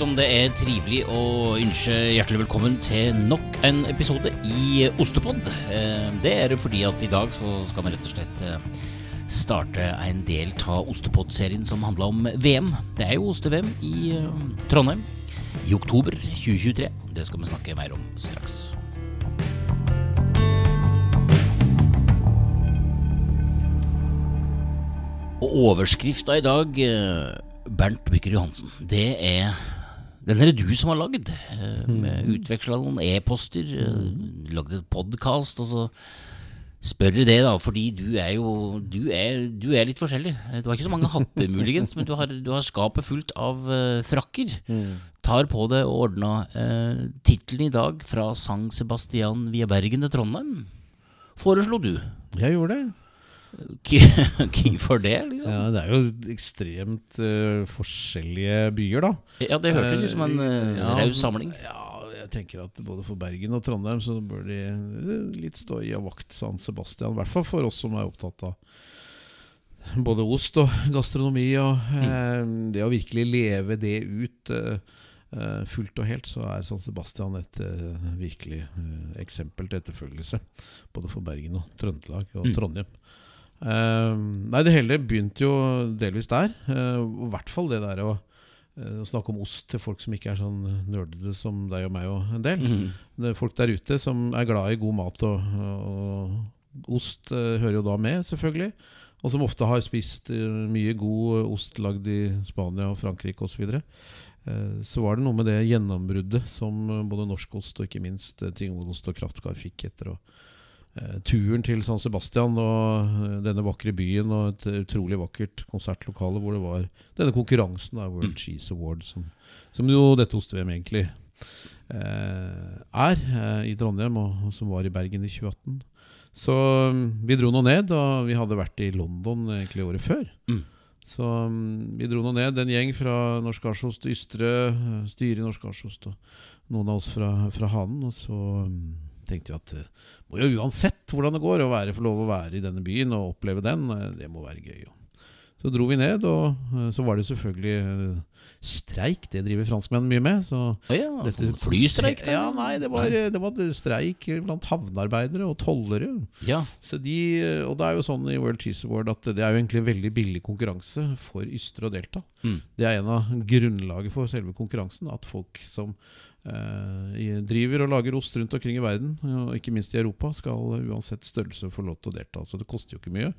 som det er trivelig å ønske hjertelig velkommen til nok en episode i Ostepod. Eh, Det er fordi at i dag så skal vi rett og slett eh, starte en del av Ostepod-serien som handler om VM. Det er jo oste-VM i eh, Trondheim i oktober 2023. Det skal vi snakke mer om straks. Og overskrifta i dag, Bernt Bykker Johansen, det er Den er det du som har lagd. eh, Utveksla noen e-poster, eh, lagd et podkast, og så spør jeg det, da, fordi du er jo du er, du er litt forskjellig. Du har ikke så mange hatter, muligens, men du har, du har skapet fullt av uh, frakker. Tar på det og ordna. Uh, Tittelen i dag, fra Sang Sebastian via Bergen til Trondheim, foreslo du. Jeg gjorde det. Hvorfor det, liksom? Ja, det er jo ekstremt uh, forskjellige byer, da. Ja, det hørtes ut som en uh, Ja, raus altså, samling. Ja, jeg tenker at både for Bergen og Trondheim så bør de eh, litt stå i og vakt San Sebastian. I hvert fall for oss som er opptatt av både ost og gastronomi og eh, det å virkelig leve det ut eh, eh, fullt og helt, så er San Sebastian et eh, virkelig eh, eksempel til etterfølgelse. Både for Bergen og Trøndelag og Mm. Eh, nei, det hele begynte jo delvis der. eh, I hvert fall det der å, å snakke om ost til folk som ikke er sånn nerdete som deg og meg og en del. Mm. Det er folk der ute som er glad i god mat, og, og ost hører jo da med, selvfølgelig. Og som ofte har spist mye god ost lagd i Spania og Frankrike osv. Så, så var det noe med det gjennombruddet som både norsk ost og ikke minst Tingvoll-ost og Kraftkar fikk etter å, turen til San Sebastian og eh, denne vakre byen og et utrolig vakkert konsertlokale hvor det var denne konkurransen, da, World Cheese Award, som, som jo dette oste-VM egentlig eh, er eh, i Trondheim, og som var i Bergen i 2018. Så mm, vi dro nå ned, og vi hadde vært i London egentlig året før. Mm. Så um, vi dro nå ned, en gjeng fra Norsk Arsost Ystre, eh, styret i Norsk Arsost, og noen av oss fra, fra Hanen. Og så mm, tenkte vi at må jo uansett hvordan det går, å være, få lov å være i denne byen og oppleve den, eh, det må være gøy. Så dro vi ned, og eh, så var det selvfølgelig eh, streik. Det driver franskmenn mye med. Så ja, dette- flystreik? da? Ja, nei, det var, det var streik blant havnearbeidere og tollere. Ja. Så de, og det er jo sånn i World Cheese Award at det er jo egentlig veldig billig konkurranse for ystre å delta. Mm. Det er en av grunnlaget for selve konkurransen. At folk som eh, driver og lager ost rundt omkring i verden, og ikke minst i Europa, skal uansett størrelse få lov til å delta. Så det koster jo ikke mye.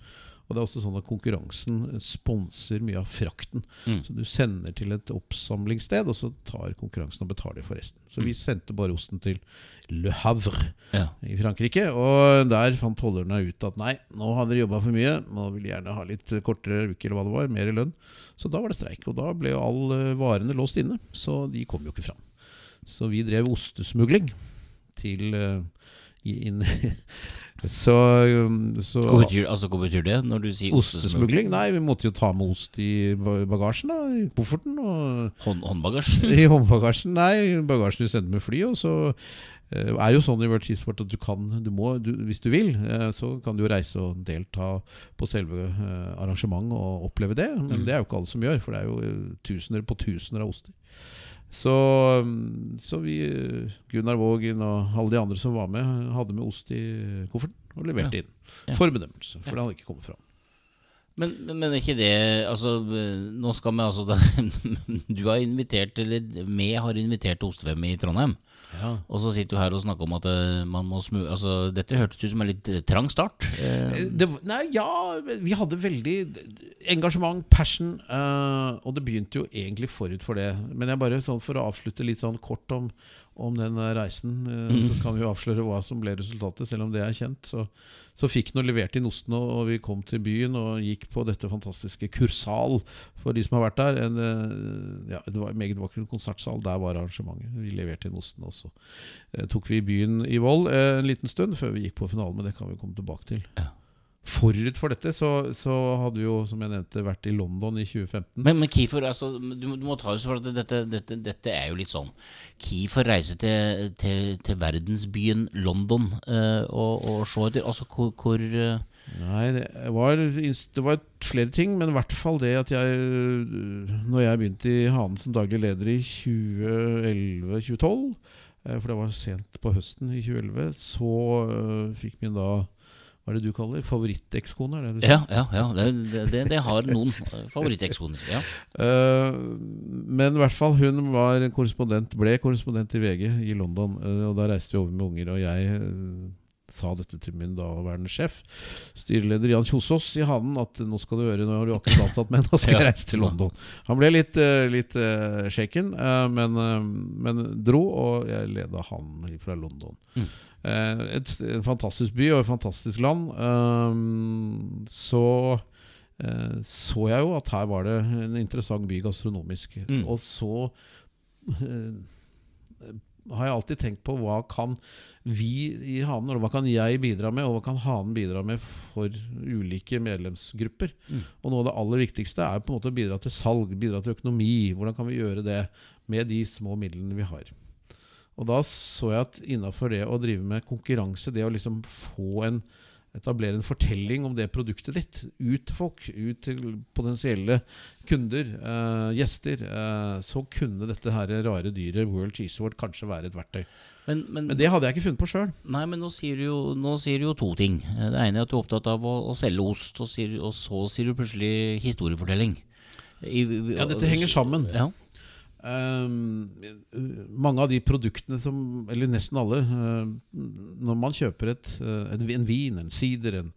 Og det er også sånn at konkurransen sponser mye av frakten. Mm. Så du sender til et oppsamlingssted, og så tar konkurransen og betaler for resten. Så vi sendte bare osten til Le Havre ja. i Frankrike. Og der fant tollerne ut at nei, nå har dere jobba for mye. Nå vil de gjerne ha litt kortere uke eller hva det var, mer i lønn. Så da var det streik. Og da ble jo alle varene låst inne. Så de kom jo ikke fram. Så vi drev ostesmugling til eh, inn Så, um, så Hva betyr, altså, hva betyr det når du sier Ostesmugling? Nei, vi måtte jo ta med ost i bagasjen, da. I kofferten. Og Hånd, håndbagasje? i håndbagasjen? Nei, bagasjen du sendte med fly. Og så eh, er jo sånn i World Cheese Sport at du kan, du må, du, hvis du vil, eh, så kan du jo reise og delta på selve arrangementet og oppleve det. Men Mm. det er jo ikke alle som gjør, for det er jo tusener på tusener av oster. Så, så vi, Gunnar Vågen og alle de andre som var med, hadde med ost i kofferten og leverte inn. Ja. For bedømmelse, for det hadde ikke kommet fram. Men, men, er ikke det Altså, nå skal vi altså Du har invitert, eller vi har invitert til Oste-VM i Trondheim. Ja. Og så sitter du her og snakker om at eh, man må smu... Altså, dette hørtes ut som en litt eh, trang start. Eh, Det, nei, ja, vi hadde veldig engasjement, passion, Uh, og det begynte jo egentlig forut for det. Men jeg bare sånn for å avslutte litt sånn kort om, om den reisen, eh, så kan vi jo avsløre hva som ble resultatet, selv om det er kjent. Så, så fikk nå levert inn ostene, og vi kom til byen og gikk på dette fantastiske Kursal, for de som har vært der. En, eh, ja, det var en meget vakker konsertsal, der var arrangementet. Vi leverte inn ostene, og så eh, tok vi byen i Vold en liten stund før vi gikk på finalen, men det kan vi komme tilbake til. Ja. Forut for dette så, så hadde vi jo, som jeg nevnte, vært i London i 2015. Men, men Kiefer, altså, du, du må ta det for at dette, dette, dette er jo litt sånn Kiefer reiser til, til, til verdensbyen London eh, og, og se etter Altså, hvor, hvor eh, Nei, det var, det var flere ting, men i hvert fall det at jeg Når jeg begynte i Hanen som daglig leder i 2011-2012, eh, for det var sent på høsten i 2011, så uh, fikk vi da hva er det du kaller favorittekskone? er det du? Ja, ja, ja. Det, det, det har noen favorittekskoner. Ja. Uh, men i hvert fall hun var korrespondent, ble korrespondent i VG i London. Uh, og Da reiste vi over med unger, og jeg uh, sa dette til min daværende sjef, styreleder Jan Kjosås i Hanen, at nå skal du høre, nå har du akkurat ansatt meg, nå skal jeg reise til London. Han ble litt, litt shaken, men, men, dro, og jeg leda han fra London. Mm. Et, en fantastisk by og et fantastisk land. Så så jeg jo at her var det en interessant by gastronomisk. Mm. Og så har jeg alltid tenkt på hva kan vi i Hanen, og hva kan jeg bidra med, og hva kan Hanen bidra med for ulike medlemsgrupper. Mm. Og noe av det aller viktigste er på en måte å bidra til salg, bidra til økonomi. Hvordan kan vi gjøre det med de små midlene vi har? Og da så jeg at innafor det å drive med konkurranse, det å liksom få en etablere en fortelling om det produktet ditt ut til folk, ut til potensielle kunder, eh, gjester, eh, så kunne dette her rare dyret World Cheese Award kanskje være et verktøy. Men, men, men, det hadde jeg ikke funnet på sjøl. Nei, men nå sier, du jo, nå sier du jo to ting. Det ene er at du er opptatt av å, å selge ost, og, sier, og, så sier du plutselig historiefortelling. I, ja, dette henger sammen. Ja. Um, mange av de produktene som Eller nesten alle. Uh, når man kjøper et, uh, en vin, en sider, en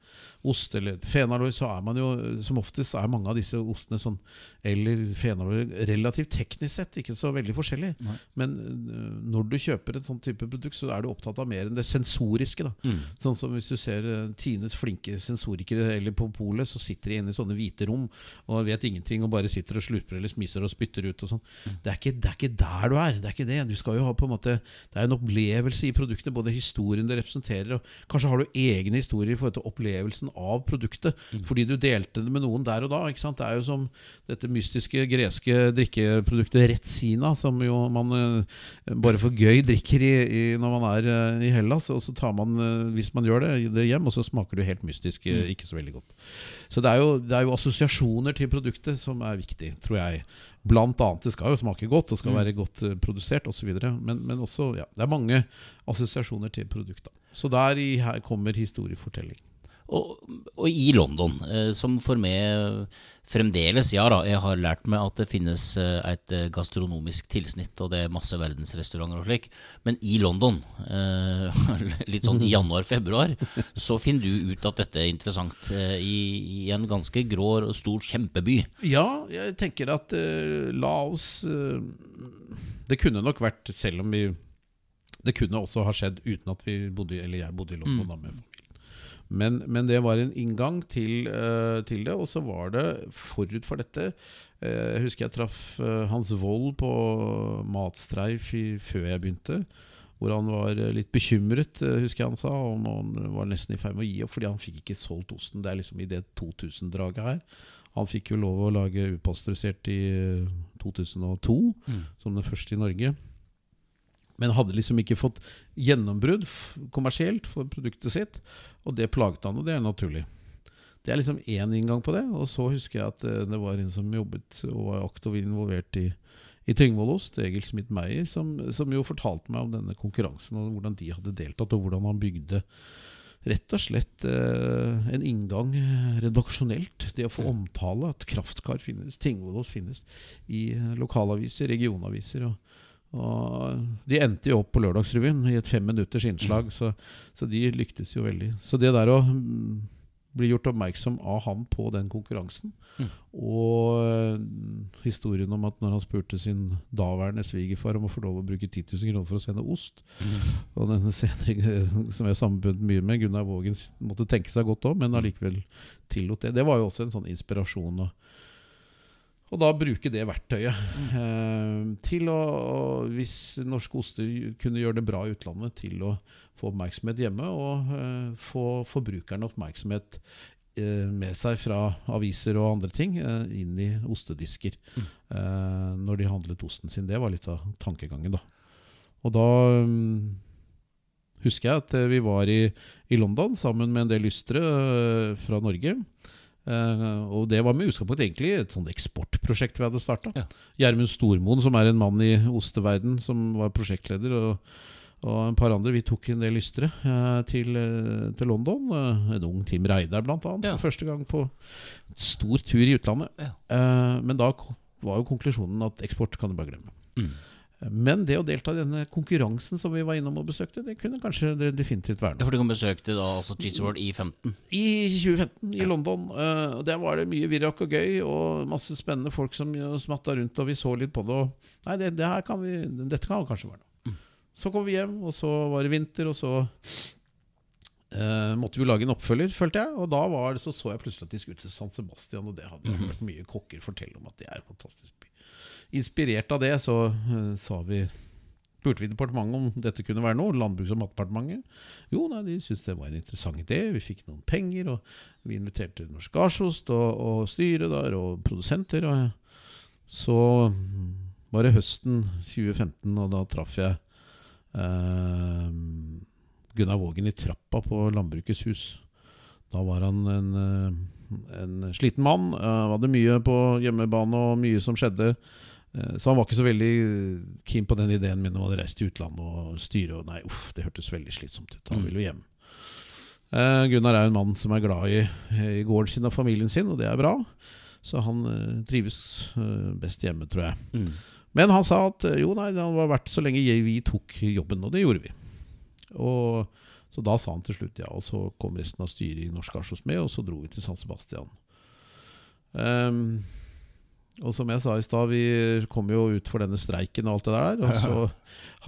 ost eller fenalår, så er man jo som oftest er mange av disse ostene sånn, eller fenalår relativt teknisk sett ikke så veldig forskjellig. Nei. Men uh, når du kjøper en sånn type produkt, så er du opptatt av mer enn det sensoriske. Mm. Sånn som hvis du ser uh, Tines flinke sensorikere eller på polet, så sitter de inne i sånne hvite rom og vet ingenting og bare sitter og slurper eller smiser og spytter ut og sånn. Mm. Det, det, er ikke der du er. Det er ikke det. Du skal jo ha på en måte Det er en opplevelse i produktet, både historien det representerer, og kanskje har du egne historier i forhold til opplevelsen av produktet. Mm. Fordi du delte det med noen der og da. Det er jo som dette mystiske greske drikkeproduktet Retsina, som jo man uh, bare for gøy drikker i, i, når man er uh, i Hellas. Og så tar man, uh, hvis man gjør det, det hjem, og så smaker det helt mystisk, mm. ikke så veldig godt. Så det er, jo, det er jo assosiasjoner til produktet som er viktig, tror jeg. Blant annet, Det skal jo smake godt og skal mm. være godt produsert osv. Men, men også, ja, det er mange assosiasjoner til produktet. Så der i, her kommer historiefortelling. Og, og, i London, eh, som for meg fremdeles Ja da, jeg har lært meg at det finnes eh, et eh, gastronomisk tilsnitt, og det er masse verdensrestauranter og slik, men i London, eh, litt sånn i januar-februar, så finner du ut at dette er interessant i, i, en ganske grå og stor kjempeby. Ja, jeg tenker at eh, la oss Det kunne nok vært, selv om vi Det kunne også ha skjedd uten at vi bodde, eller jeg bodde i London mm. da med men, men, det var en inngang til, uh, til det. Og så var det forut for dette Jeg husker jeg traff uh, Hans Wold på Matstreif i, før jeg begynte. Hvor han var litt bekymret, husker jeg han sa. Om han var nesten i ferd med å gi opp fordi han fikk ikke solgt osten. Det er liksom i det 2000-draget her. Han fikk jo lov å lage upasteurisert i 2002, mm. som den første i Norge. Men hadde liksom ikke fått gjennombrudd kommersielt for produktet sitt. Og det plaget han, og det er naturlig. Det er liksom én inngang på det. Og så husker jeg at eh, det var en som jobbet og var aktivt involvert i, i Tyngvollost, Egil Smith Meyer, som, som, jo fortalte meg om denne konkurransen og hvordan de hadde deltatt, og hvordan han bygde rett og slett eh, en inngang eh, redaksjonelt. Det å få omtale at Kraftkar finnes, Tingvollost finnes i lokalaviser, regionaviser. og og de endte jo opp på Lørdagsrevyen i et femminutters innslag, så, så, de lyktes jo veldig. Så det der å mm, bli gjort oppmerksom av han på den konkurransen, mm. og historien om at når han spurte sin daværende svigerfar om å få lov å bruke 10 000 kroner for å sende ost mm. Og denne scenen som jeg sammenbundet mye med, Gunnar Vågen, måtte tenke seg godt om, men allikevel tillot det. Det var jo også en sånn inspirasjon. og og da bruke det verktøyet mm. eh, til å, hvis norske oster kunne gjøre det bra i utlandet, til å få oppmerksomhet hjemme og eh, få forbrukerne oppmerksomhet eh, med seg fra aviser og andre ting inn i ostedisker mm. Eh, når de handlet osten sin. Det var litt av tankegangen, da. Og da um, husker jeg at vi var i, i London sammen med en del lystre fra Norge. Eh, og det var med utgangspunkt egentlig et sånt eksportprosjekt vi hadde starta. Ja. Gjermund Stormoen, som er en mann i osteverden, som var prosjektleder, og, og en par andre. Vi tok en del lystre uh, til, uh, til London. Eh, en ung Tim Reidar, blant annet, Ja. første gang på stor tur i utlandet. Ja. Eh, men da var jo konklusjonen at eksport kan du bare glemme. Mm. Men det å delta i denne konkurransen som vi var innom og besøkte, det kunne kanskje det definitivt være Ja, noe. for du kan besøke da altså Cheats World i 15. I 2015 i London. Uh, Der var det mye virak og gøy, og masse spennende folk som smatta rundt, og vi så litt på det. Og nei, det, det her kan vi, dette kan kanskje være noe. Så kom vi hjem, og så var det vinter, og så Uh, måtte vi lage en oppfølger, følte jeg. Og da var det, så så jeg plutselig at de skulle til San Sebastian, og det hadde jeg hørt mye kokker fortelle om at det er en fantastisk by. Inspirert av det så uh, sa vi spurte vi departementet om dette kunne være noe. Landbruks- og matdepartementet. Jo, nei, de syntes det var en interessant idé. Vi fikk noen penger, og vi inviterte Norsk Gardsost og, og styret der, og produsenter. Og så var det høsten 2015, og da traff jeg eh, Gunnar Vågen i trappa på Landbrukets hus. Da var han en, eh, en sliten mann. Han hadde mye på hjemmebane og mye som skjedde. Eh, Så han var ikke så veldig keen på den ideen min om å reise til utlandet og styre. Og nei, uff, det hørtes veldig slitsomt ut. Han Mm. ville jo hjem. Uh, Gunnar er en mann som er glad i, i gården sin og familien sin, og det er bra. Så han uh, trives uh, best hjemme, tror jeg. Mm. Men han sa at jo, nei, det var verdt så lenge jeg, vi tok jobben, og det gjorde vi. Og Så da sa han til slutt ja, og så kom resten av styret i Norsk Arsos med, og så dro vi til San Sebastian. Ehm, og som jeg sa i stad, vi kom jo ut for denne streiken og alt det der. Og så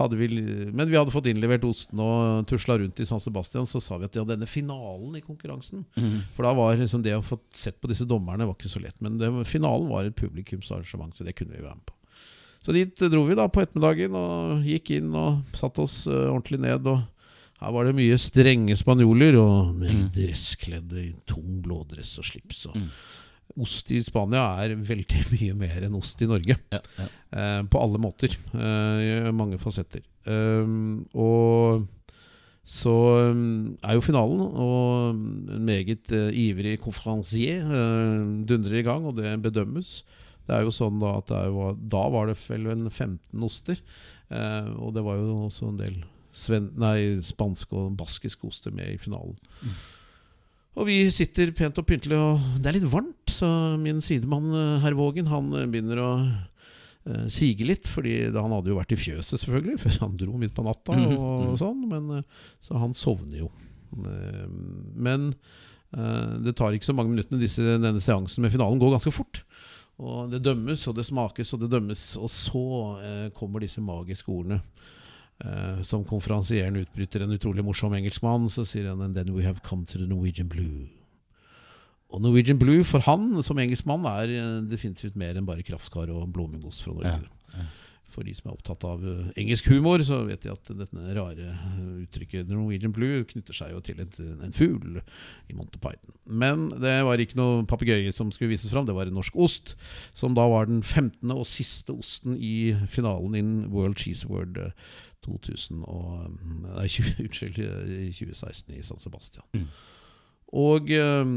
hadde vi, men vi hadde fått innlevert osten og tusla rundt i San Sebastian. Så sa vi at ja, denne finalen i konkurransen Mm. For da var liksom det å få sett på disse dommerne var ikke så lett. Men det, finalen var et publikumsarrangement, så det kunne vi være med på. Så dit dro vi da på ettermiddagen og gikk inn og satte oss eh, ordentlig ned. Og her var det mye strenge spanjoler og Mm. dresskledde i tung blådress og slips. Og Mm. Ost i Spania er veldig mye mer enn ost i Norge. Ja, ja. Eh, på alle måter. Eh, mange fasetter. Eh, og så um, er jo finalen, og en meget eh, ivrig konferansier uh, dundrer i gang, og det bedømmes. Det er jo sånn Da at det jo, da var det vel en 15 oster. eh, og det var jo også en del sven, nei, spanske og baskiske oster med i finalen. Og vi sitter pent og pyntelig, og det er litt varmt, så min sidemann eh, herr Vågen han eh, begynner å eh, sige litt. Fordi han hadde jo vært i fjøset, selvfølgelig, før han dro midt på natta. og sånn, men Så han sovner jo. Men det tar ikke så mange minuttene. Disse, denne seansen med finalen går ganske fort. Og det dømmes, og det smakes, og det dømmes. Og så kommer disse magiske ordene. Eh, som konferansieren utbryter en utrolig morsom engelskmann, så sier han And then we have come to the Norwegian Blue. Og Norwegian Blue for han som engelskmann er eh, definitivt mer enn bare kraftkar og blåmuggost fra Norge. Ja, ja. For de som er opptatt av eh, engelsk humor, så vet de at dette rare uttrykket Norwegian Blue knytter seg jo til et, en fugl i Monty Python. Men det var ikke noe papegøye som skulle vises fram, det var en norsk ost, som da var den 15. og siste osten i finalen i World Cheese eh, 2000 og, nei, 20, unnskyld, i 2016 i San Sebastian. Mm. Og eh,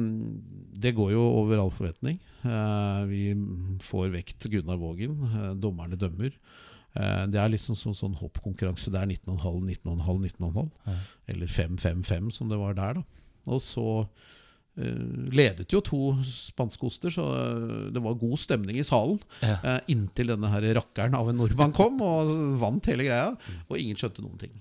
det går jo over all forventning. Eh, vi får vekt Gunnar Vågen. Eh, dommerne dømmer. Eh, det er liksom sånn, sånn hoppkonkurranse. Det er 19,5, 19,5, 19,5. Ja. Eller 5-5-5, som det var der. da Og så ledet jo to spanske oster, så eh, det var god stemning i salen. Ja. Eh, inntil denne her rakkeren av en nordmann kom og vant hele greia. Og ingen skjønte noen ting.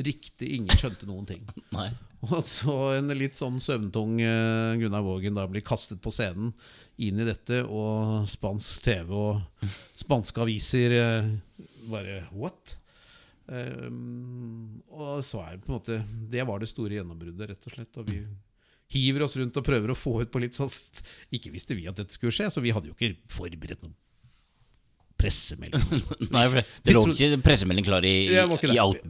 Riktig, ingen skjønte noen ting. Nei. Og så en litt sånn søvntung eh, Gunnar Vågen da blir kastet på scenen inn i dette, og spansk TV og spanske aviser eh, bare What? Um, og så er det på en måte Det var det store gjennombruddet, rett og slett. Og vi hiver oss rundt og prøver å få ut på litt sånn Ikke visste vi at dette skulle skje, så vi hadde jo ikke forberedt noen pressemelding. Nei, for det, lå ikke pressemelding klar i, i, out,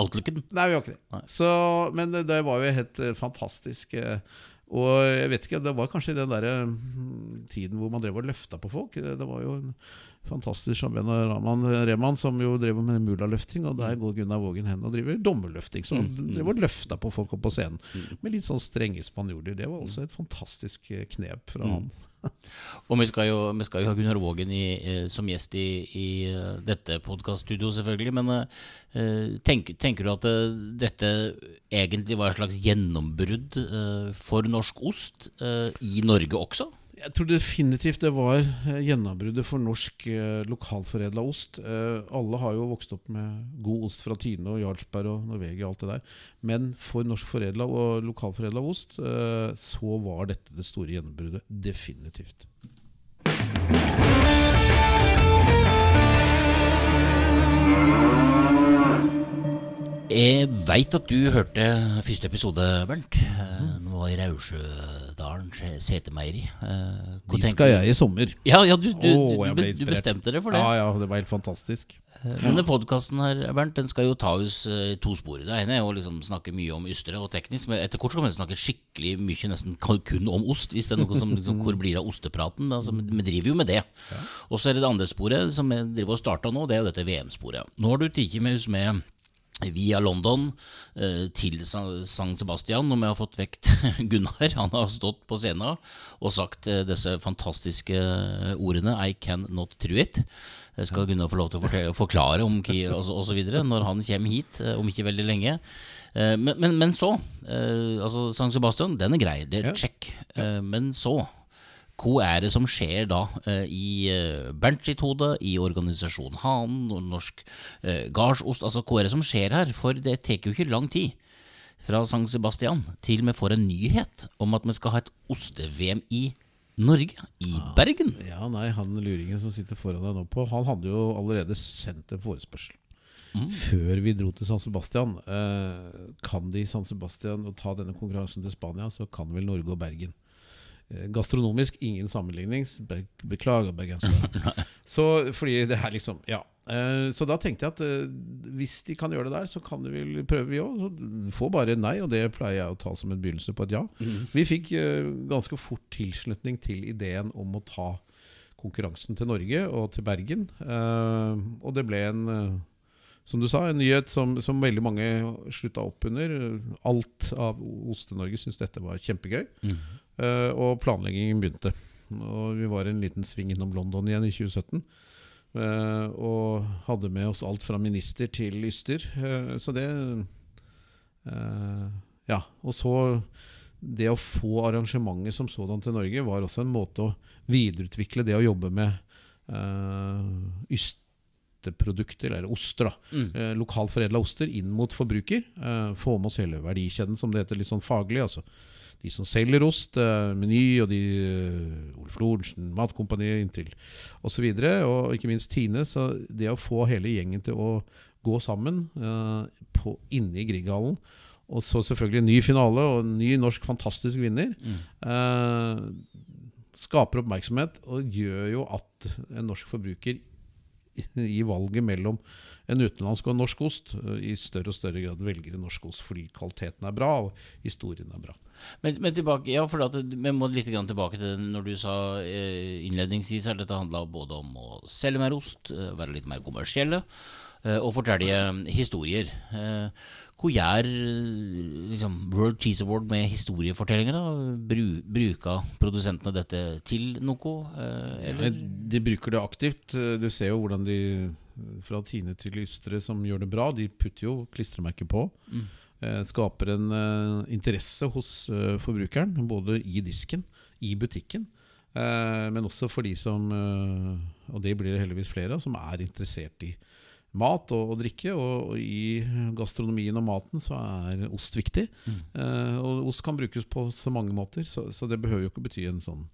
outlooken. Nei, vi var ikke det. Så, men det, det var jo helt eh, fantastisk. eh, og jeg vet ikke, det var kanskje i den der mm, tiden hvor man drev og løfta på folk. Det var jo en, Fantastisk som Raman Reman, som jo drev med mulaløfting. Og der går Gunnar Vågen hen og driver dommerløfting. Så han drev og løfta på folk opp på scenen. Med litt sånn strenge spanjoler. Det var også et fantastisk eh, knep fra han. Og vi skal jo, vi skal jo ha Gunnar Vågen i, eh, som gjest i, i eh, dette podkaststudioet, selvfølgelig. Men eh, tenk, tenker du at dette egentlig var et slags gjennombrudd for norsk ost i Norge også? Jeg tror definitivt det var eh, gjennombruddet for norsk eh, lokalforedla ost. Eh, alle har jo vokst opp med god ost fra Tine og Jarlsberg og Norvegia og alt det der. Men for norsk foredla og lokalforedla ost, eh, så var dette det store gjennombruddet. Definitivt. Jeg veit at du hørte første episode, Bernt. Den Nå var i Raudsjødalen setemeieri. Eh, Dit skal jeg i sommer. Ja, ja du, du, oh, du, du bestemte deg for det. Ja, ja, det var helt fantastisk. Eh, Denne podkasten her, Bernt, den skal jo ta oss eh, i to spor. Det ene er å liksom snakke mye om ystre og teknisk, men etter kort skal vi snakke skikkelig mye, nesten kun om ost. Hvis det er noe som liksom, Hvor blir det av ostepraten? Altså, vi driver jo med det. Og så er det det andre sporet som vi driver og starta nå, det er jo dette VM-sporet. Nå har du tatt med oss med via London eh, til San Sebastian, om vi har fått vekt Gunnar. Han har stått på scenen og sagt eh, disse fantastiske ordene 'I can not true it'. Det skal Gunnar få lov til å forklare om videre når han kommer hit eh, om ikke veldig lenge. Eh, men, men, men så eh, Altså, San Sebastian, den er grei. Det er check. Eh, men så hva er det som skjer da eh, i eh, Bernt sitt hode, i organisasjonen Han og Norsk eh, Gardsost? Altså, hva er det som skjer her? For det tar jo ikke lang tid fra San Sebastian til vi får en nyhet om at vi skal ha et oste-VM i Norge, i Bergen. Ja, nei, han luringen som sitter foran deg nå på, han hadde jo allerede sendt en forespørsel. Før vi dro til San Sebastian. Eh, kan de San Sebastian og ta denne konkurransen til Spania, så kan vel Norge og Bergen. Eh, gastronomisk ingen sammenligning. Beklager, bergensere. så fordi det er liksom Ja. Eh, så da tenkte jeg at eh, hvis de kan gjøre det der, så kan de vel prøve, vi òg. Få bare nei, og det pleier jeg å ta som en begynnelse på et ja. Vi fikk ganske fort tilslutning til ideen om å ta konkurransen til Norge og til Bergen. Og det ble en som du sa, en nyhet som, som veldig mange slutta opp under. Alt av Oste-Norge syntes dette var kjempegøy. Eh, og planleggingen begynte. Og vi var en liten sving innom London igjen i 2017. Uh, og hadde med oss alt fra minister til yster. Uh, så det eh, Ja. Og så det å få arrangementet som sådan til Norge var også en måte å videreutvikle det å jobbe med eh, ysteprodukter, eller oster. da Mm. eh, Lokalforedla oster inn mot forbruker. Eh, få med oss hele verdikjeden, som det heter litt sånn faglig. altså de som selger ost, eh, Meny og de eh, Oluf Lorentzen, Matkompaniet inntil osv. Og, så og ikke minst Tine. Så det å få hele gjengen til å gå sammen eh, på, inne i Grieghallen og så selvfølgelig en ny finale og en ny norsk fantastisk vinner. Eh, skaper oppmerksomhet og gjør jo at en norsk forbruker i valget mellom en utenlandsk og en norsk ost i større og større grad velger en norsk ost fordi kvaliteten er bra og historien er bra. Men, men tilbake, ja, for at, vi må litt tilbake til det når du sa eh, innledningsvis at dette handla både om å selge mer ost, eh, være litt mer kommersielle, eh, og fortelle historier. Hvor liksom, World Cheese Award med historiefortellinger? da? Bru, bruker produsentene dette til noe? eh, eller? De bruker det aktivt. Du ser jo hvordan de fra Tine til Ystre som gjør det bra, de putter jo klistremerker på. Eh, Skaper en eh, interesse hos eh, forbrukeren, både i disken, i butikken. eh, Men også for de som, eh, og det blir det heldigvis flere av, som er interessert i mat og, og drikke. Og, og i gastronomien og maten så er ost viktig. Eh, og ost kan brukes på så mange måter, så, så det behøver jo ikke bety en sånn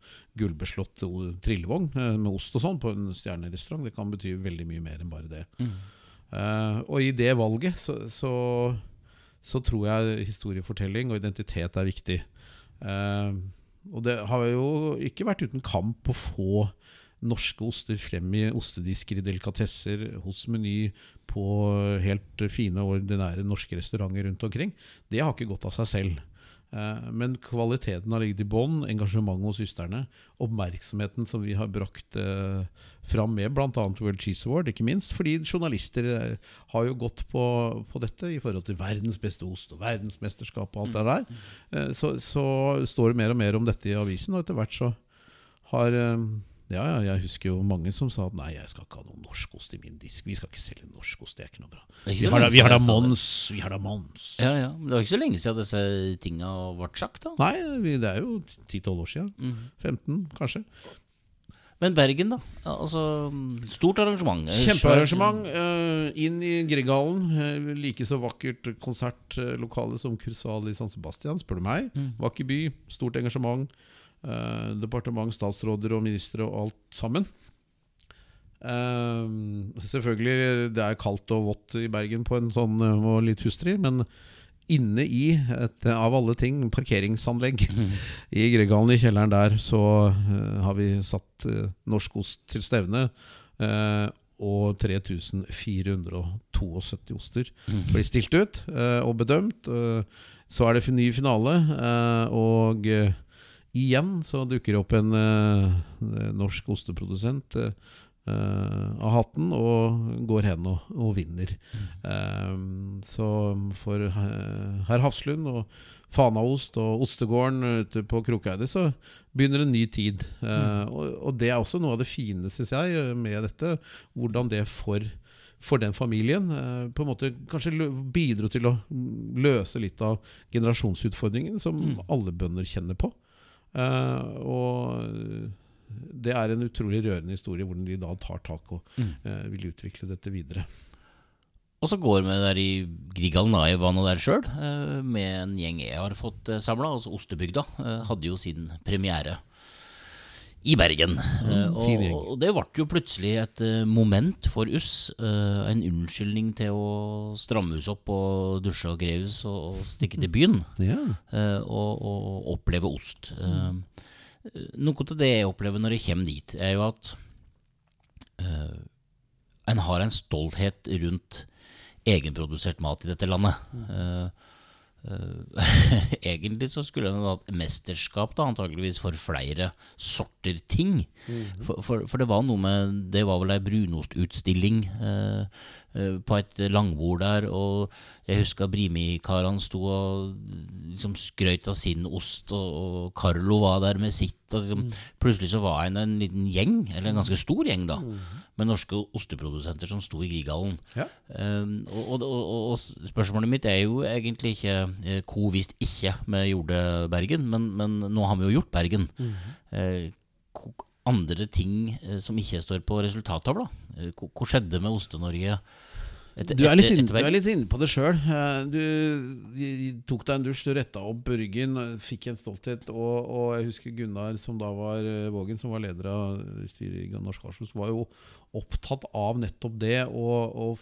gullbeslått trillevogn eh, med ost og sånn på en stjernerestaurant. Det kan bety veldig mye mer enn bare det. Eh, og i det valget så, så, så tror jeg historiefortelling og identitet er viktig. Eh, og det har jo ikke vært uten kamp å få norske oster frem i ostedisker i delikatesser, hos Meny, på helt fine og ordinære norske restauranter rundt omkring. Det har ikke gått av seg selv. Eh, Men kvaliteten har ligget i bånn, engasjementet hos søstrene, oppmerksomheten som vi har brakt eh, fram med bl.a. World Cheese Award, ikke minst. Fordi journalister eh, har jo gått på, på dette i forhold til verdens beste ost og verdensmesterskap og alt det der. Eh, så, så står det mer og mer om dette i avisen, og etter hvert så har ja, ja, jeg husker jo mange som sa at nei, jeg skal ikke ha noe norskost i min disk. Vi skal ikke selge norskost, det er ikke noe bra. Ikke Vi har da, vi har da. Mons, vi har da Mons. Ja, ja. Men det var ikke så lenge siden disse tinga ble sagt, da. Nei, vi, det er jo 10-12 år siden. Mhm. 15, kanskje. Men Bergen, da? Altså, stort arrangement. Kjempearrangement. Uh, inn i Grieghallen. Uh, like så vakkert konsertlokale som Kursal i San Sebastian, spør du meg. Mm. Vakker by, stort engasjement. Eh, departement, statsråder og ministre og alt sammen. Eh, selvfølgelig, det er kaldt og vått i Bergen på en sånn eh, og litt hustrig, men inne i et av alle ting parkeringsanlegg i Gregalen i kjelleren der, så eh, har vi satt eh, norsk ost til stevne. eh, og 3472 oster blir stilt ut eh, og bedømt. Eh, så er det ny finale, eh, og eh, igjen så dukker det opp en eh, norsk osteprodusent eh, eh, av hatten og går hen og, og vinner. Eh, så for eh, herr Hafslund og Fanaost og Ostegården ute på Krokeide så begynner en ny tid. Mm. og, og det er også noe av det fine, syns jeg, eh, med dette. Hvordan det for, for den familien eh, på en måte kanskje bidro til å mm, løse litt av generasjonsutfordringen som Mm. alle bønder kjenner på. Eh, og det er en utrolig rørende historie hvordan de da tar tak og Mm. eh, vil utvikle dette videre. Og så går vi der i Grieghallen, da, i vannet der sjøl, med en gjeng jeg har fått samla. Altså Ostebygda eh, hadde jo sin premiere i Bergen. Eh, Mm, og, og det ble jo plutselig et eh, moment for oss. eh, en unnskyldning til å stramme oss opp og dusje og greves oss og, og stikke til byen. Ja. og, og oppleve ost. Eh, noe av det jeg opplever når jeg kommer dit, er jo at uh, en har en stolthet rundt egenprodusert mat i dette landet. Eh, egentlig så skulle en hatt mesterskap da, antakeligvis for flere sorter ting. For, for, for det var noe med Det var vel ei brunostutstilling eh, eh, på et langbord der, og jeg husker Brimi-karene sto og liksom skrøt av sin ost, og, og Carlo var der med sitt. Og liksom, Plutselig så var en en liten gjeng, eller en ganske stor gjeng, da, med norske osteprodusenter som sto i Grieghallen. Ja. Um, og, og, og, spørsmålet mitt er jo egentlig ikke eh, hvor hvis ikke vi gjorde Bergen, men, men nå har vi jo gjort Bergen. Mm -hmm. uh, andre ting eh, som ikke står på resultattavla. Hva skjedde med Oste-Norge? Etter- Du er, litt inne, du er litt inne på det sjøl. Du de- tok deg en dusj, du retta opp ryggen, fikk en stolthet. Og, og jeg husker Gunnar, som da var eh, Vågen, som var leder av styret i Norsk Arsjus, var jo opptatt av nettopp det. Og, og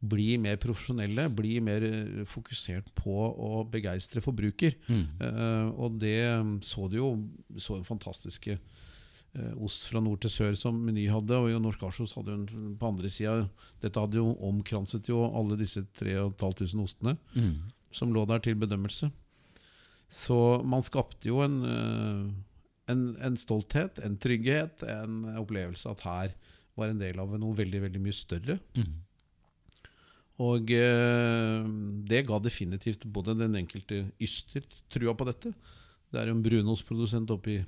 bli mer profesjonelle, bli mer eh, fokusert på å begeistre forbruker. Mm. Eh, og det så du jo Så den fantastiske eh, ost fra nord til sør som Meny hadde, og Norsk Arsos hadde jo en på andre sida Dette hadde jo omkranset jo alle disse 3500 ostene Mm. som lå der til bedømmelse. Så man skapte jo en, eh, en, en stolthet, en trygghet, en opplevelse at her var en del av noe veldig, veldig mye større. Mm. Og eh, det ga definitivt både den enkelte yster trua på dette. Det er jo en brunostprodusent oppe i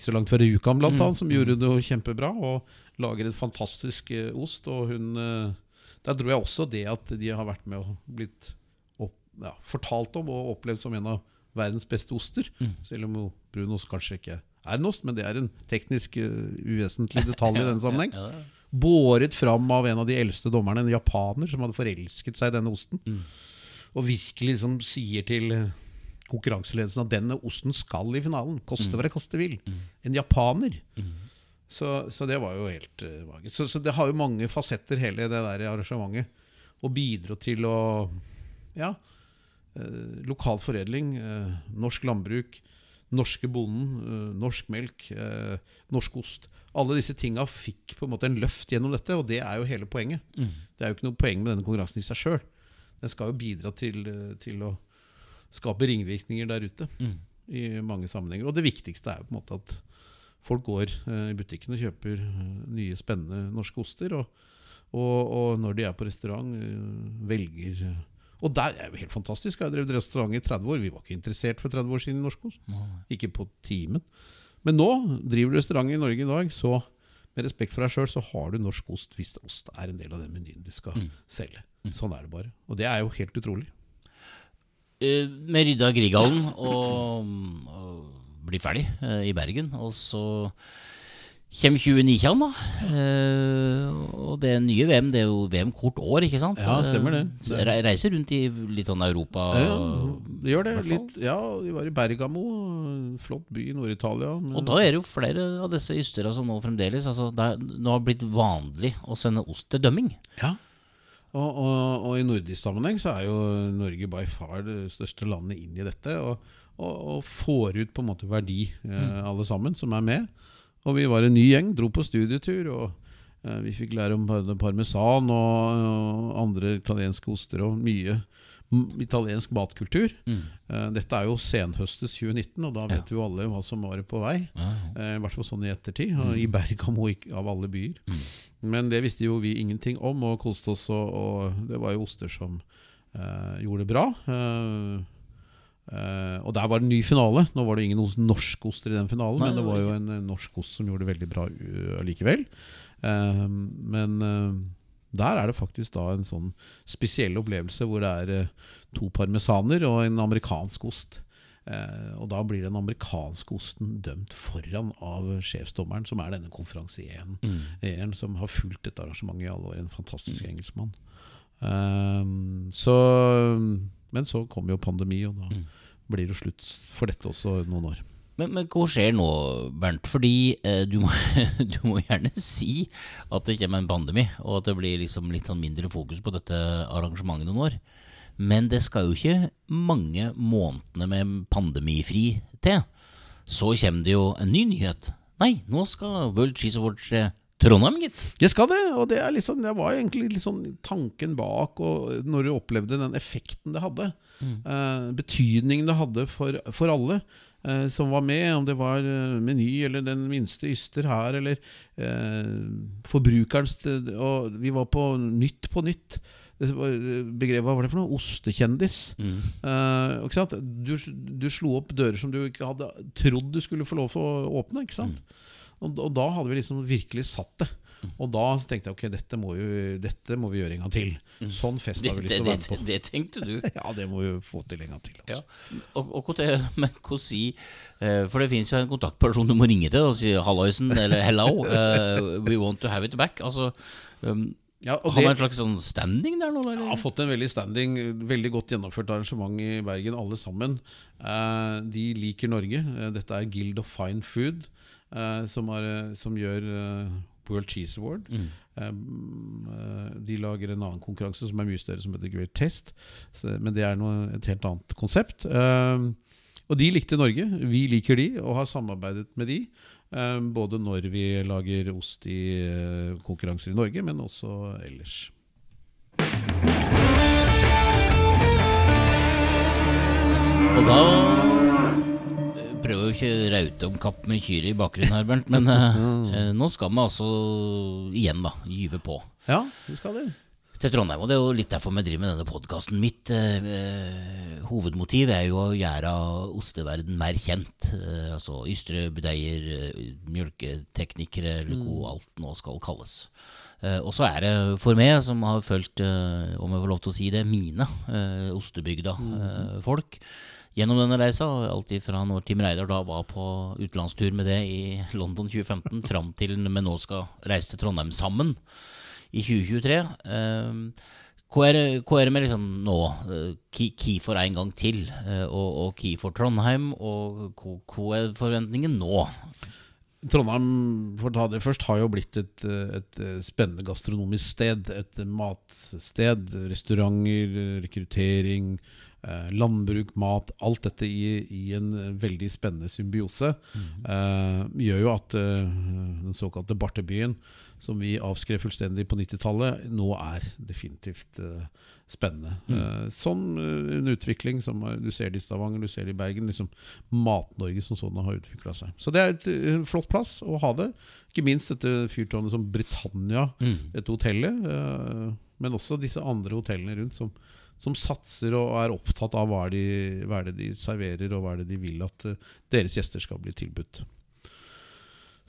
ikke så langt fra Rjukan blant Mm, annet, som gjorde det kjempebra og lager et fantastisk eh, ost. Og hun eh, Der tror jeg også det at de har vært med og blitt opp, ja, fortalt om og opplevd som en av verdens beste oster. Mm. Selv om brunost kanskje ikke er en ost, men det er en teknisk eh, uvesentlig detalj i denne sammenheng båret fram av en av de eldste dommerne, en japaner som hadde forelsket seg i denne osten. Mm. Og virkelig liksom sier til konkurranseledelsen at denne osten skal i finalen. Koste hva det koste vil. En japaner. Så, så det var jo helt uh, magisk. Så, så det har jo mange fasetter, hele det der arrangementet. Og bidro til å Ja. eh, lokal foredling, eh, norsk landbruk, norske bonden, eh, norsk melk, eh, norsk ost. Alle disse tinga fikk på en måte en løft gjennom dette, og det er jo hele poenget. Mm. Det er jo ikke noe poeng med denne konkurransen i seg sjøl. Den skal jo bidra til, eh, til å skaper ringvirkninger der ute Mm. i mange sammenhenger. Og det viktigste er jo på en måte at folk går eh, i butikken og kjøper eh, nye, spennende norske oster. Og, og, og når de er på restaurant, eh, velger Og der er jo helt fantastisk. Jeg har drevet restaurant i 30 år. Vi var ikke interessert for 30 år siden i norsk ost. Ikke på timen. Men nå driver du restaurant i Norge i dag, så med respekt for deg sjøl, så har du norsk ost hvis ost er en del av den menyen du skal selge. Sånn er det bare. Og det er jo helt utrolig. Eh, Vi rydda Grieghallen og, og blir ferdig eh, i Bergen. Og så kommer 2019, da. Og det nye VM, det er jo VM kort år, ikke sant? Ja, stemmer det. Eh, re- Reiser rundt i litt sånn Europa. Ja, det gjør det. Litt, ja, De var i Bergamo, flott by i Nord-Italia. Og da er det jo flere av disse ystera som nå fremdeles altså, det er, Nå har blitt vanlig å sende ost til dømming. Ja. Og, og, og i nordisk sammenheng så er jo Norge by far det største landet inn i dette. Og, og, får ut på en måte verdi, eh, alle sammen som er med. Og vi var en ny gjeng, dro på studietur. Og eh, vi fikk lære om parmesan og, og andre italienske oster og mye italiensk matkultur. Mm. dette er jo senhøstes 2019, og da vet vi jo alle hva som var på vei. Ja. I hvert fall sånn i ettertid. Mm. I Bergamo av alle byer. Men det visste jo vi ingenting om, og koste oss. Og, og det var jo oster som uh, gjorde det bra. Uh, Uh, og der var det en ny finale. Nå var det ingen norske oster i den finalen, Nei, men det var jo en eh, norsk ost som gjorde det veldig bra uh, likevel. Uh, men eh, der er det faktisk da en sånn spesiell opplevelse hvor det er eh, to parmesaner og en amerikansk ost. Eh, og da blir den amerikanske osten dømt foran av sjefsdommeren, som er denne konferansieren mm. som har fulgt dette arrangementet i alle år. En fantastisk engelskmann. Um, så, men så kom jo pandemi, og da blir det slutt for dette også noen år. Men, men hva skjer nå, Bernt? Fordi eh, du, må, du må gjerne si at det kommer en pandemi, og at det blir liksom litt sånn mindre fokus på dette arrangementet noen år. Men det skal jo ikke mange månedene med pandemifri til. Så kommer det jo en ny nyhet. Nei, nå skal World Cheese Awards til Trondheim, gitt. Jeg skal det, og det, er liksom, det var egentlig sånn tanken bak, og når du opplevde den effekten det hadde. Eh, betydningen det hadde for, for alle eh, som var med, om det var eh, Meny eller den minste yster her, eller eh, forbrukerens Og vi var på Nytt på Nytt. Begrepet, hva var det for noe? Ostekjendis. Eh, ikke sant? Du, du slo opp dører som du ikke hadde trodd du skulle få lov til å åpne. Ikke sant? Og, og da hadde vi liksom virkelig satt det. Og da tenkte jeg ok, dette må, jo, dette må vi gjøre en gang til. Sånn fest har vi lyst til å være med på. det tenkte du. Ja, det må vi jo få til en gang til. Altså. Og, og er- men hva si eh, For det finnes jo en kontaktperson du må ringe til og si 'halloisen' eller 'hello'. Uh, 'We want to have it back'. Altså, um, Ja, og har man en slags sånn standing der nå? Eller? har fått en veldig standing, veldig godt gjennomført arrangement i Bergen, alle sammen. Eh, de liker Norge. Dette er Guild of Fine Food, som, eh, som gjør World Cheese Award. Mm. eh, de lager en annen konkurranse som er mye større, som heter Great Test. Så, men det er noe, et helt annet konsept. Og de likte Norge. Vi liker de, og har samarbeidet med de. både når vi lager ost i eh, konkurranser i Norge, men også ellers. Og da prøver jo ikke raute om kapp med kyret i bakgrunnen her, Bernt. Men eh, eh, nå skal vi altså igjen da gyve på Ja, vi skal det. til Trondheim. Og det er jo litt derfor vi driver med denne podkasten. Mitt eh, hovedmotiv er jo å gjøre osteverden mer kjent. Eh, altså ystre, budeier, eh, mjølketeknikere, eller hva alt nå skal kalles. Eh, og så er det for meg, som har fulgt, eh, om jeg får lov til å si det, mine eh, ostebygda-folk gjennom denne reisa. Alt fra når Tim Reidar da var på utenlandstur med det i London 2015, fram til vi nå skal reise til Trondheim sammen i 2023. Eh, hva er, det- hva er det med liksom nå? eh, for en gang til, eh, og, og for Trondheim, og hva, er forventningen nå? Trondheim for å ta det først, har jo blitt et, et eh, spennende gastronomisk sted. Et matsted. Restauranter, rekruttering, landbruk, mat, alt dette i, i en veldig spennende symbiose, eh, gjør jo at eh, den såkalte bartebyen, som vi avskrev fullstendig på 90-tallet, nå er definitivt eh, spennende. Eh, sånn eh, en utvikling som eh, du ser det i Stavanger, du ser det i Bergen. liksom Mat-Norge som sånn har utvikla seg. Så det er et, en flott plass å ha det. Ikke minst dette fyrtårnet som Britannia, dette hotellet. eh, men også disse andre hotellene rundt som, som satser og er opptatt av hva, de, hva er det de serverer, og hva er det de vil at eh, deres gjester skal bli tilbudt.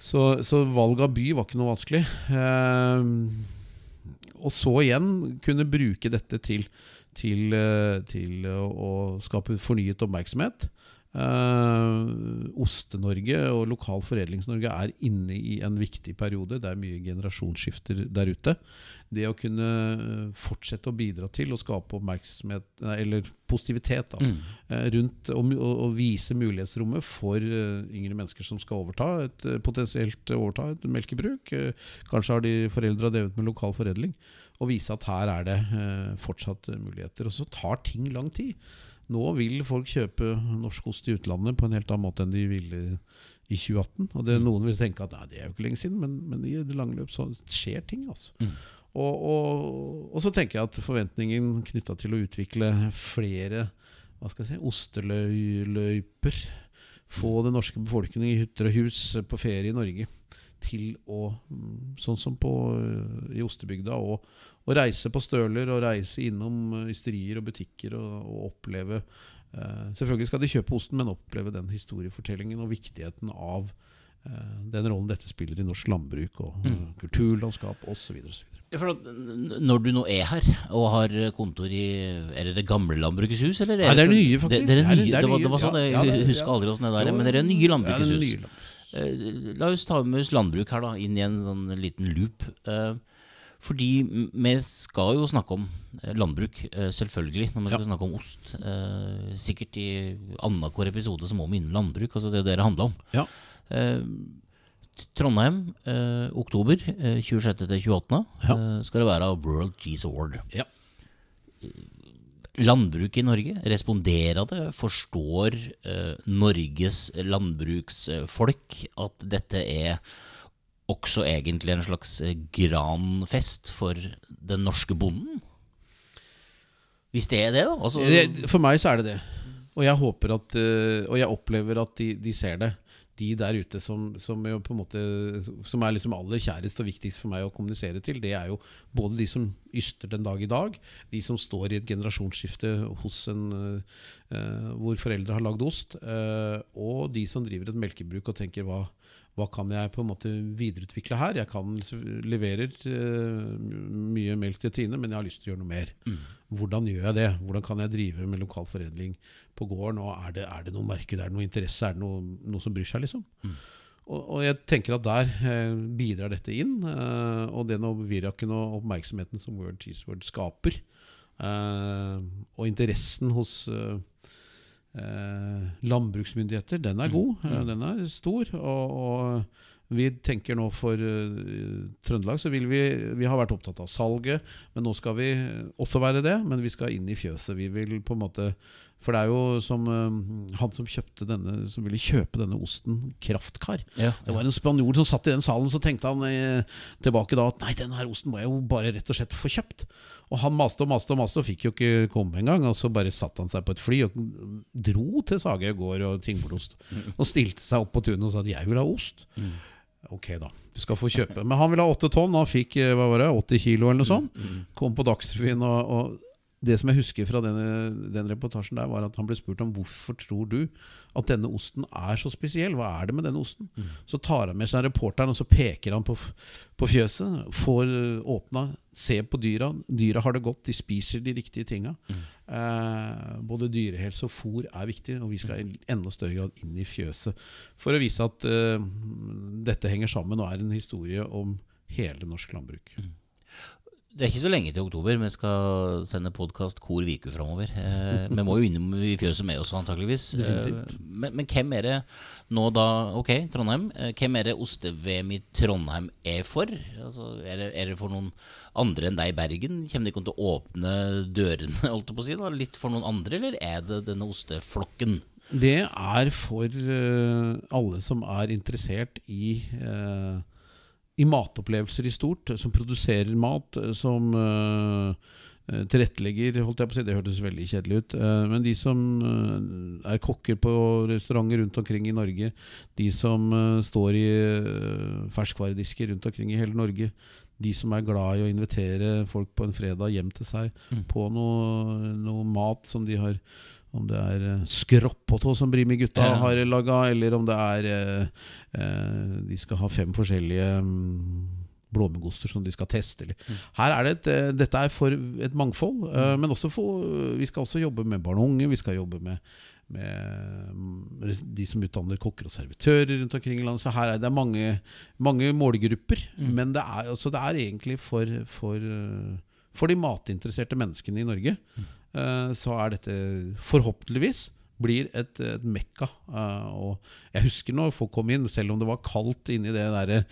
Så, så valget av by var ikke noe vanskelig. Eh, og så igjen kunne bruke dette til, til, eh, til å, å skape fornyet oppmerksomhet. Eh, Oste-Norge og lokal Foredlings-Norge er inne i en viktig periode. Det er mye generasjonsskifter der ute. Det å kunne eh, fortsette å bidra til å skape oppmerksomhet, eller positivitet da, eh, rundt og, og, og vise mulighetsrommet for uh, yngre mennesker som skal overta et, potensielt overta et melkebruk. Kanskje har de foreldre drevet med lokal foredling. Og vise at her er det fortsatt muligheter. Og så tar ting lang tid. Nå vil folk kjøpe norsk ost i utlandet på en helt annen måte enn de ville i 2018. Og det, Noen vil tenke at nei, det er jo ikke lenge siden, men, men i det lange løp så skjer ting. altså. Og, og, og så tenker jeg at forventningen knytta til å utvikle flere hva skal jeg si, osteløyper Få den norske befolkningen i hytter og hus på ferie i Norge til å, mm, sånn som på, øh, i ostebygda, å, reise på støler og reise innom øh, ysterier og butikker og, og oppleve eh, Selvfølgelig skal de kjøpe osten, men oppleve den historiefortellingen og viktigheten av eh, den rollen dette spiller i norsk landbruk og mm. kulturlandskap osv. Ja, når du nå er her og har kontor i Er det det gamle Landbrukets hus? Eller Nei, det er nye, faktisk. Det, det, er er- nye, det er det, var, nye, det var sånn, ja, jeg er- husker aldri åssen det der er, men det er nye Landbrukets er hus. Eh, La oss ta med landbruk her, da, inn i en sånn liten loop. Eh, Fordi vi skal jo snakke om eh, landbruk, selvfølgelig, når vi skal snakke om ost. Eh, Sikkert i annenhver episode så må vi innom landbruk. altså Det er det det handler om. Ja. Eh, Trondheim, eh, oktober eh, 26.-28. Ja. Eh, skal det være World Cheese Award. Ja. Landbruket i Norge, responderer det? Forstår eh, Norges landbruksfolk at dette er også egentlig en slags eh, granfest for den norske bonden? Hvis det er det, da? Altså, for meg så er det det. Og jeg håper at eh, Og jeg opplever at de, de ser det. De der ute som, som, måte, som er liksom aller kjærest og viktigst for meg å kommunisere til, det er jo både de som yster den dag i dag, de som står i et generasjonsskifte hos en uh, hvor foreldre har lagd ost, uh, og de som driver et melkebruk og tenker hva, hva kan jeg på en måte videreutvikle her? Jeg kan leverer uh, mye melk til Tine, men jeg har lyst til å gjøre noe mer. Hvordan gjør jeg det? Hvordan kan jeg drive med lokal foredling på gården? Og er det, er det noe marked, er det noe interesse, er det noe, noe som bryr seg? liksom? Og, og jeg tenker at der eh, bidrar dette inn. Eh, og den viraken og oppmerksomheten som World Cheese World skaper, eh, og interessen hos eh, eh, landbruksmyndigheter, den er god. eh, Den er stor. Og, og vi tenker nå for uh, Trøndelag så vil vi Vi har vært opptatt av salget, men nå skal vi også være det. Men vi skal inn i fjøset. Vi vil på en måte For det er jo som uh, han som kjøpte denne Som ville kjøpe denne osten, Kraftkar. ja, Det var en spanjol som satt i den salen, så tenkte han uh, tilbake da at nei, denne her osten må jeg jo bare rett og slett få kjøpt. Og han maste og maste og maste og fikk jo ikke komme engang. Og så bare satte han seg på et fly og dro til Sagøy gård og Tingbordost. Og stilte seg opp på tunet og sa at jeg vil ha ost. Ok, da. Du skal få kjøpe. Men han ville ha åtte tonn. Han fikk eh, hva var det, 80 kilo eller noe sånt. Kom på Dagsrevyen og, og det som jeg husker fra denne, den reportasjen der, var at han ble spurt om hvorfor tror du at denne osten er så spesiell. Hva er det med denne osten? Så tar han med seg reporteren, og så peker han på, på fjøset. Får eh, åpna, ser på dyra. Dyra har det godt, de spiser de riktige tinga. Eh, både dyrehelse og fôr er viktig, og vi skal i enda større grad inn i fjøset. For å vise at eh, dette henger sammen og er en historie om hele norsk landbruk. Det er ikke så lenge til oktober. Vi skal sende podkast hvor uke framover. Eh, vi må jo innom i fjøset med oss, antakeligvis. Eh, men, men hvem er det nå da Ok, Trondheim. Eh, hvem er det oste-VM i Trondheim er for? Altså, er, det, er det for noen andre enn deg i Bergen? Kommer de ikke til å åpne dørene holdt på å si, da? litt for noen andre, eller er det denne osteflokken? Det er for uh, alle som er interessert i eh, i matopplevelser i stort, som produserer mat, som eh, eh, tilrettelegger holdt jeg på å si, Det hørtes veldig kjedelig ut. eh, men de som eh, er kokker på restauranter rundt omkring i Norge, de som eh, står i eh, ferskvaredisker rundt omkring i hele Norge, de som er glad i å invitere folk på en fredag hjem til seg Mm. på noe, noe mat som de har om det er eh, skroppåtå som Brimi-gutta Ja. har laga, eller om det er eh, eh, De skal ha fem forskjellige mm, blåmuggoster som de skal teste. Eller. Mm. Her er det et, dette er for et mangfold, eh, men også for, vi skal også jobbe med barn og unge. Vi skal jobbe med, med mm, de som utdanner kokker og servitører rundt omkring i landet. Så her er det mange, mange målgrupper. Mm. Men det er, altså, det er egentlig for, for, for de matinteresserte menneskene i Norge. eh, Så er dette forhåpentligvis blir et, et mekka. Uh, og jeg husker når folk kom inn, selv om det var kaldt inni det der,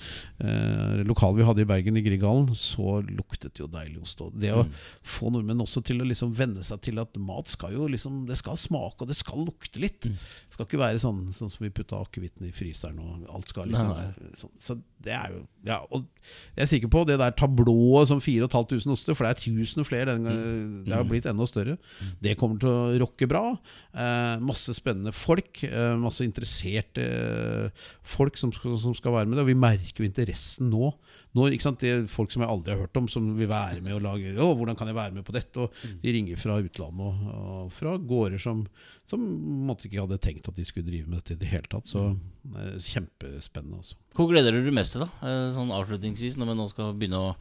uh, lokalet vi hadde i Bergen, i Grieghallen, så luktet det jo deilig ost. Og det å Mm. få nordmenn også til å liksom venne seg til at mat skal jo liksom Det skal smake, og det skal lukte litt. Mm. Det skal ikke være sånn, sånn som vi putta akevitten i fryseren, og alt skal liksom være sånn. Så det er jo Ja, og jeg er sikker på det der tablået som 4500 oster, for det er 1000 flere, den, gang- det har blitt enda større, det kommer til å rocke bra. Eh, masse spennende folk, eh, masse interesserte eh, folk som, som skal være med det. Og vi merker jo interessen nå. nå? Det er folk som jeg aldri har hørt om, som vil være med og lage Å, hvordan kan jeg være med på dette? Og de ringer fra utlandet og, og fra gårder som, som måtte ikke hadde tenkt at de skulle drive med dette i det hele tatt. Så kjempespennende. Også. Hvor gleder du deg mest til, da? Eh, Sånn avslutningsvis, når vi nå skal begynne å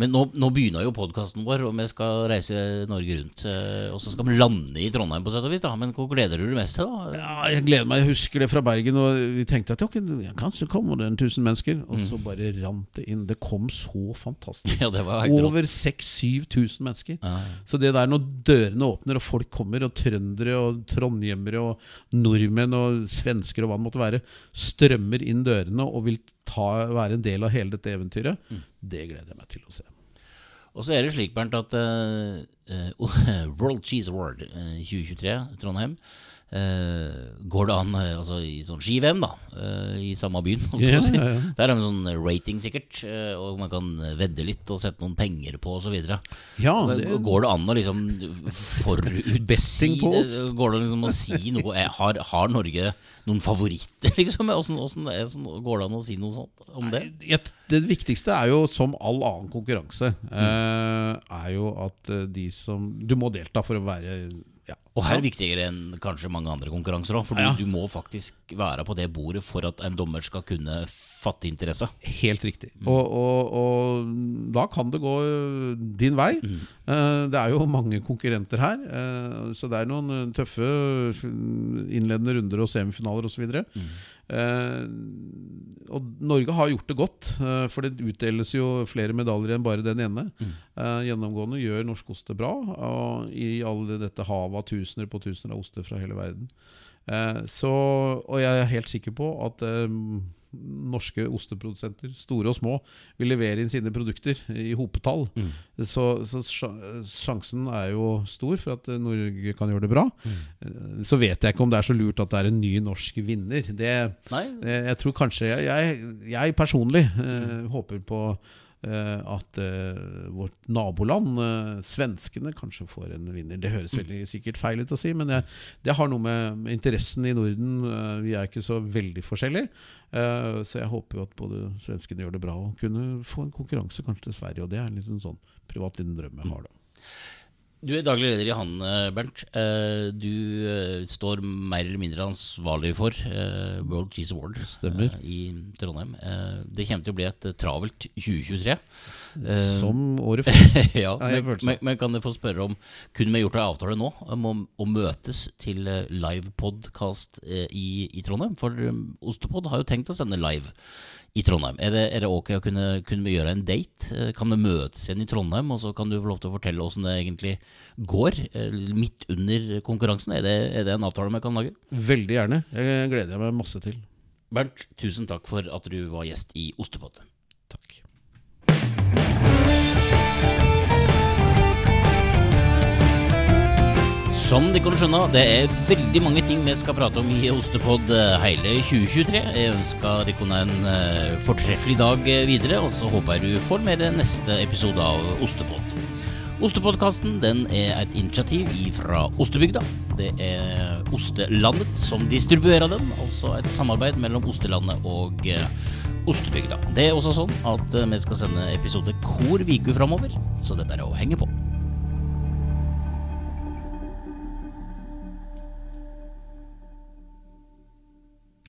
Men nå, nå begynner jo podkasten vår, og vi skal reise Norge rundt. eh, Og så skal vi lande i Trondheim, på sett og vis, da. Men hvor gleder du deg mest til, da? Ja, jeg gleder meg. Jeg husker det fra Bergen. Og vi tenkte at okay, kanskje kommer det en tusen mennesker. Og så bare rant det inn. Det kom så fantastisk. Ja, det var helt. Over 6000-7000 mennesker. Ja. Så det der når dørene åpner, og folk kommer, og trøndere og trondhjemmere og nordmenn og svensker og hva det måtte være, strømmer inn dørene og vil ta, være en del av hele dette eventyret, det gleder jeg meg til å se. Og så er det slik, Bernt, at eh, World Cheese Award eh, 2023, Trondheim Uh, Går det an uh, altså, i sånn ski-VM, da, uh, i samme byen? å si. Ja. Der har vi en sånn rating, sikkert, og man kan vedde litt og sette noen penger på osv. Ja, det, Går det an å liksom forutsi det? Går det liksom å si noe Har, har Norge noen favoritter, liksom? Åssen går det an å si noe sånt om det? Nei, det viktigste er jo, som all annen konkurranse, mm. er jo at eh, de som Du må delta for å være ja. Og her er viktigere enn kanskje mange andre konkurranser òg, for Ja. du, du må faktisk være på det bordet for at en dommer skal kunne fatte interesse. Helt riktig. Og, og, og da kan det gå øh, din vei. Mm. Det er jo mange konkurrenter her, eh, så det er noen øh, tøffe innledende runder og semifinaler osv. Eh, og Norge har gjort det godt, eh, for det utdeles jo flere medaljer enn bare den ene. Eh, gjennomgående gjør norsk ost det bra, og i alle dette havet av tusener på tusener av oster fra hele verden. Eh, så, og jeg er helt sikker på at eh, norske osteprodusenter, store og små, vil levere inn sine produkter i hopetall. Så, så sjansen er jo stor for at eh, Norge kan gjøre det bra. Mm. Så vet jeg ikke om det er så lurt at det er en ny norsk vinner. Det, Nei, Eh, Jeg tror kanskje Jeg, jeg, jeg personlig eh, håper på eh, at eh, vårt naboland, eh, svenskene, kanskje får en vinner. Det høres veldig sikkert feil ut å si, men jeg, det har noe med, interessen i Norden eh, Vi er ikke så veldig forskjellige. Eh, så jeg håper jo at både svenskene gjør det bra og kunne få en konkurranse kanskje til Sverige. Og det er en liksom sånn privat liten drøm jeg har, da. Du er daglig leder i Hanne, Bernt. Eh, Du eh, står mer eller mindre ansvarlig for eh, World Cheese Award Stemmer. i Trondheim. Det kommer til å bli et travelt 2023. Eh, Som året før. ja, men, men, men kan jeg få spørre om Kunne vi gjort en avtale nå om å, møtes til live livepodkast i, i Trondheim? For Ostepod har jo tenkt å sende live i Trondheim. Er det, er det ok å kunne, kunne gjøre en date? Eh, Kan vi møtes igjen i Trondheim, og så kan du få lov til å fortelle åssen det egentlig går eh, midt under konkurransen? Er det, er det en avtale vi kan lage? Veldig gjerne. Jeg gleder jeg meg masse til. Bernt, tusen takk for at du var gjest i Ostepod. Som de kan skjønne, det er veldig mange ting vi skal prate om i Ostepod eh, hele 2023. Jeg ønsker dere en eh, fortreffelig dag eh, videre, og så håper jeg du får med deg neste episode av Ostepod. Ostepodkasten er et initiativ fra Ostebygda. Det er Ostelandet som distribuerer den, altså et samarbeid mellom Ostelandet og Ostebygda. Det er også sånn at vi skal sende episode hver uke framover, så det er bare å henge på.